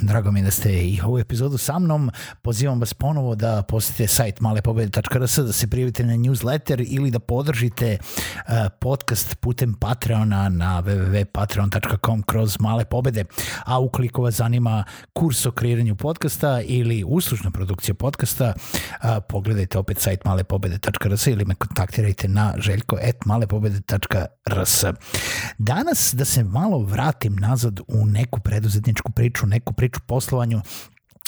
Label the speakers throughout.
Speaker 1: Drago mi je da ste i ovu epizodu sa mnom. Pozivam vas ponovo da posjetite sajt malepobede.rs, da se prijavite na newsletter ili da podržite uh, podcast putem Patreona na www.patreon.com kroz Male pobede. A ukoliko vas zanima kurs o kreiranju podcasta ili uslužna produkcija podcasta, uh, pogledajte opet sajt malepobede.rs ili me kontaktirajte na željko.malepobede.rs. Danas da se malo vratim nazad u neku preduzetničku priču, neku priču poslovanju,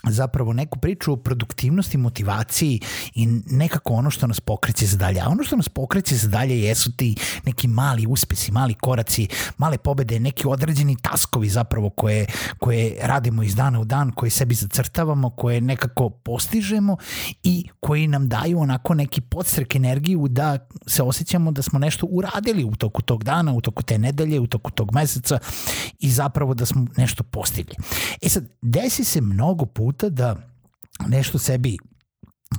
Speaker 1: zapravo neku priču o produktivnosti, motivaciji i nekako ono što nas pokreće za dalje. A ono što nas pokreće za dalje jesu ti neki mali uspesi, mali koraci, male pobede, neki određeni taskovi zapravo koje, koje radimo iz dana u dan, koje sebi zacrtavamo, koje nekako postižemo i koji nam daju onako neki podstrek energiju da se osjećamo da smo nešto uradili u toku tog dana, u toku te nedelje, u toku tog meseca i zapravo da smo nešto postigli. E sad, desi se mnogo puta puta da nešto sebi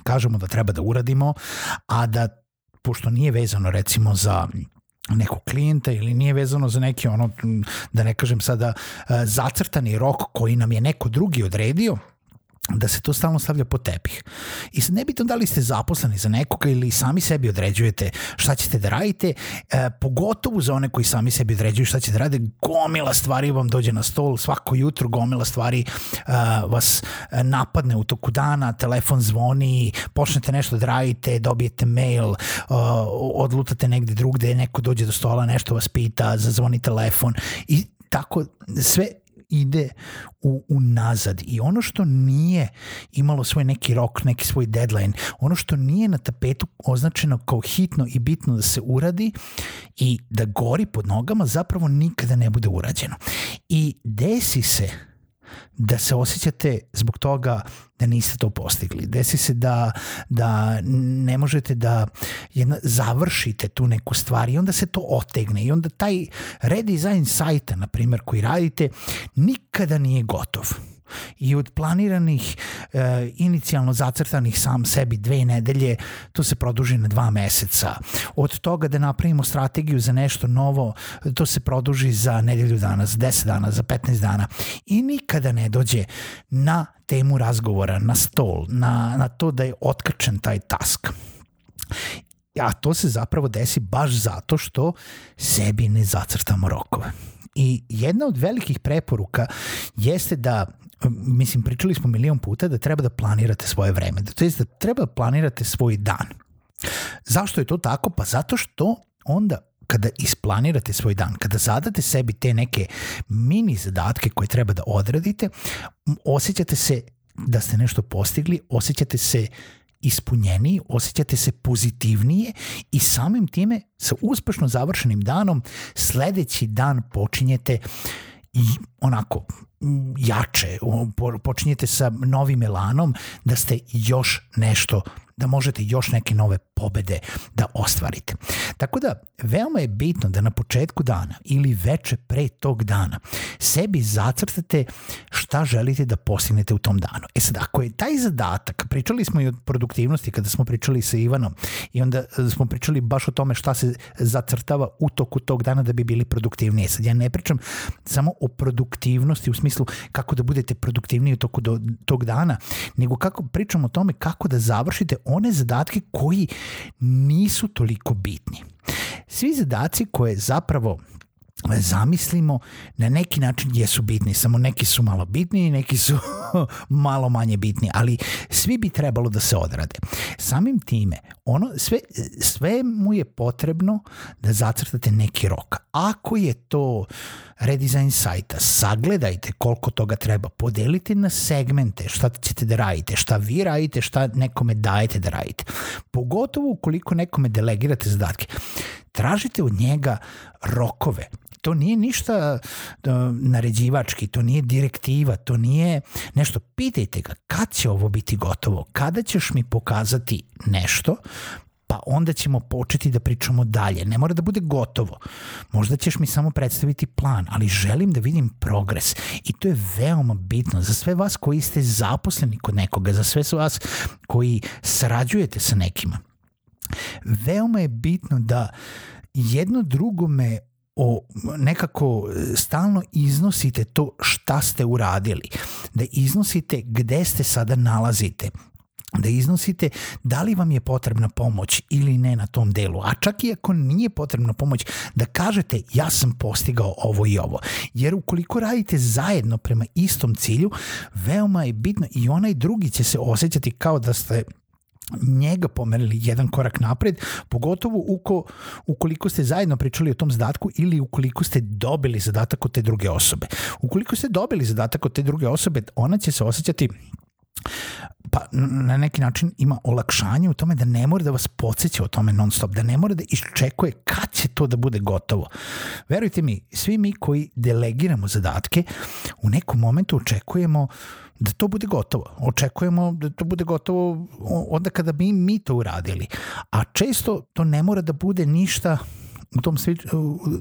Speaker 1: kažemo da treba da uradimo, a da pošto nije vezano recimo za nekog klijenta ili nije vezano za neki ono, da ne kažem sada, zacrtani rok koji nam je neko drugi odredio, da se to stalno stavlja po tepih. I sad nebitno da li ste zaposleni za nekoga ili sami sebi određujete šta ćete da radite, e, pogotovo za one koji sami sebi određuju šta ćete da radite, gomila stvari vam dođe na stol, svako jutro gomila stvari e, vas napadne u toku dana, telefon zvoni, počnete nešto da radite, dobijete mail, e, odlutate negde drugde, neko dođe do stola, nešto vas pita, zazvoni telefon i tako sve ide u, u nazad i ono što nije imalo svoj neki rok, neki svoj deadline, ono što nije na tapetu označeno kao hitno i bitno da se uradi i da gori pod nogama zapravo nikada ne bude urađeno. I desi se da se osjećate zbog toga da niste to postigli. Desi se da, da ne možete da jedna, završite tu neku stvar i onda se to otegne i onda taj redizajn sajta, na primjer, koji radite, nikada nije gotov i od planiranih e, inicijalno zacrtanih sam sebi dve nedelje to se produži na dva meseca. Od toga da napravimo strategiju za nešto novo to se produži za nedelju dana za 10 dana, za 15 dana. I nikada ne dođe na temu razgovora, na stol na, na to da je otkrčen taj task. A to se zapravo desi baš zato što sebi ne zacrtamo rokove. I jedna od velikih preporuka jeste da mislim, pričali smo milion puta da treba da planirate svoje vreme, da, to je da treba da planirate svoj dan. Zašto je to tako? Pa zato što onda kada isplanirate svoj dan, kada zadate sebi te neke mini zadatke koje treba da odradite, osjećate se da ste nešto postigli, osjećate se ispunjeniji, osjećate se pozitivnije i samim time sa uspešno završenim danom sledeći dan počinjete i onako jače, počinjete sa novim elanom da ste još nešto da možete još neke nove pobede da ostvarite. Tako da, veoma je bitno da na početku dana ili veče pre tog dana sebi zacrtate šta želite da postignete u tom danu. E sad, ako je taj zadatak, pričali smo i o produktivnosti kada smo pričali sa Ivanom i onda smo pričali baš o tome šta se zacrtava u toku tog dana da bi bili produktivniji. Sad ja ne pričam samo o produktivnosti u smislu kako da budete produktivniji u toku do, tog dana, nego kako pričam o tome kako da završite one zadatke koji nisu toliko bitni. Svi zadaci koje zapravo zamislimo na neki način jesu bitni, samo neki su malo bitni i neki su malo manje bitni, ali svi bi trebalo da se odrade. Samim time, ono, sve, sve mu je potrebno da zacrtate neki rok. Ako je to redizajn sajta, sagledajte koliko toga treba, podelite na segmente šta ćete da radite, šta vi radite, šta nekome dajete da radite. Pogotovo ukoliko nekome delegirate zadatke tražite od njega rokove. To nije ništa da, naređivački, to nije direktiva, to nije nešto. Pitajte ga kad će ovo biti gotovo, kada ćeš mi pokazati nešto, pa onda ćemo početi da pričamo dalje. Ne mora da bude gotovo. Možda ćeš mi samo predstaviti plan, ali želim da vidim progres. I to je veoma bitno za sve vas koji ste zaposleni kod nekoga, za sve vas koji sarađujete sa nekima. Veoma je bitno da jedno drugome o nekako stalno iznosite to šta ste uradili, da iznosite gde ste sada nalazite, da iznosite da li vam je potrebna pomoć ili ne na tom delu, a čak i ako nije potrebna pomoć, da kažete ja sam postigao ovo i ovo. Jer ukoliko radite zajedno prema istom cilju, veoma je bitno i onaj drugi će se osjećati kao da ste njega pomerili jedan korak napred, pogotovo uko, ukoliko ste zajedno pričali o tom zadatku ili ukoliko ste dobili zadatak od te druge osobe. Ukoliko ste dobili zadatak od te druge osobe, ona će se osjećati pa na neki način ima olakšanje u tome da ne mora da vas podsjeća o tome non stop, da ne mora da iščekuje kad će to da bude gotovo. Verujte mi, svi mi koji delegiramo zadatke, u nekom momentu očekujemo da to bude gotovo. Očekujemo da to bude gotovo onda kada bi mi to uradili. A često to ne mora da bude ništa u tom svi,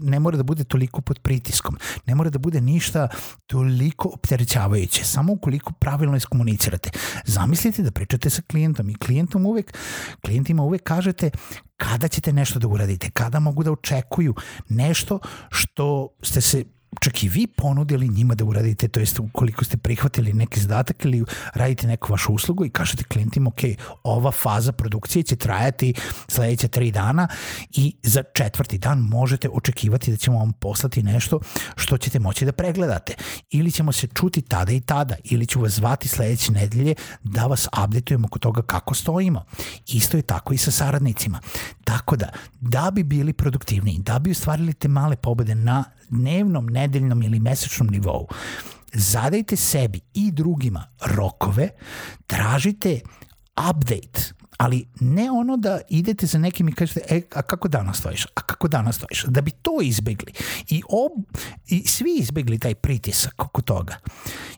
Speaker 1: ne mora da bude toliko pod pritiskom, ne mora da bude ništa toliko opterećavajuće, samo ukoliko pravilno iskomunicirate. Zamislite da pričate sa klijentom i klijentom uvek, klijentima uvek kažete kada ćete nešto da uradite, kada mogu da očekuju nešto što ste se čak i vi ponudili njima da uradite, to jest ukoliko ste prihvatili neki zadatak ili radite neku vašu uslugu i kažete klijentima, ok, ova faza produkcije će trajati sledeće tri dana i za četvrti dan možete očekivati da ćemo vam poslati nešto što ćete moći da pregledate. Ili ćemo se čuti tada i tada, ili ću vas zvati sledeće nedelje da vas updateujemo oko toga kako stojimo. Isto je tako i sa saradnicima. Tako da, da bi bili produktivniji, da bi ostvarili te male pobede na dnevnom, nedeljnom ili mesečnom nivou, zadajte sebi i drugima rokove, tražite update, ali ne ono da idete za nekim i kažete, e, a kako danas stojiš, a kako danas stojiš, da bi to izbegli i, ob, i svi izbegli taj pritisak oko toga.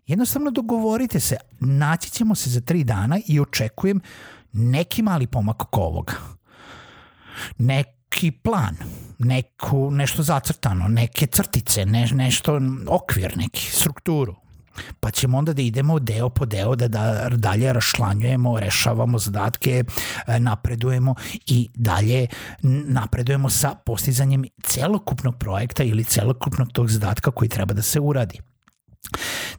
Speaker 1: Jednostavno dogovorite se, naći ćemo se za tri dana i očekujem neki mali pomak oko ovoga. Nek neki plan, neku, nešto zacrtano, neke crtice, ne, nešto, okvir neki, strukturu. Pa ćemo onda da idemo deo po deo da, da dalje rašlanjujemo, rešavamo zadatke, e, napredujemo i dalje napredujemo sa postizanjem celokupnog projekta ili celokupnog tog zadatka koji treba da se uradi.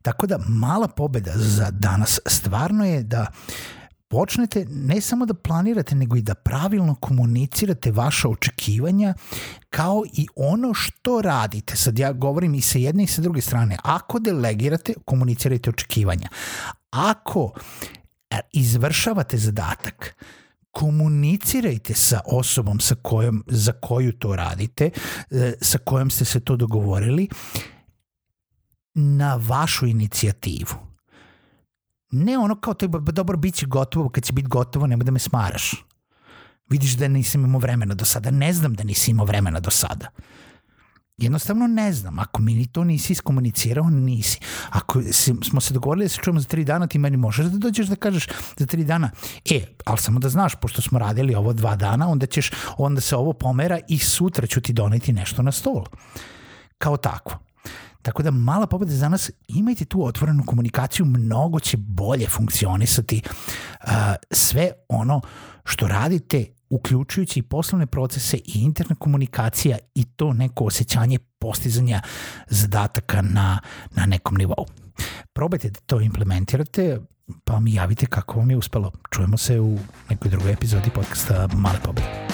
Speaker 1: Tako da mala pobeda za danas stvarno je da počnete ne samo da planirate, nego i da pravilno komunicirate vaša očekivanja kao i ono što radite. Sad ja govorim i sa jedne i sa druge strane. Ako delegirate, komunicirajte očekivanja. Ako e, izvršavate zadatak, komunicirajte sa osobom sa kojom, za koju to radite, e, sa kojom ste se to dogovorili, na vašu inicijativu ne ono kao to je dobro bit će gotovo, kad će biti gotovo nemoj da me smaraš. Vidiš da nisam imao vremena do sada, ne znam da nisi imao vremena do sada. Jednostavno ne znam, ako mi to nisi iskomunicirao, nisi. Ako si, smo se dogovorili da se čujemo za tri dana, ti meni možeš da dođeš da kažeš za tri dana, e, ali samo da znaš, pošto smo radili ovo dva dana, onda ćeš, onda se ovo pomera i sutra ću ti doneti nešto na stol. Kao takvo. Tako da mala pobeda za nas, imajte tu otvorenu komunikaciju, mnogo će bolje funkcionisati uh, sve ono što radite uključujući i poslovne procese i interna komunikacija i to neko osjećanje postizanja zadataka na, na nekom nivou. Probajte da to implementirate, pa mi javite kako vam je uspelo. Čujemo se u nekoj drugoj epizodi podcasta Male pobede.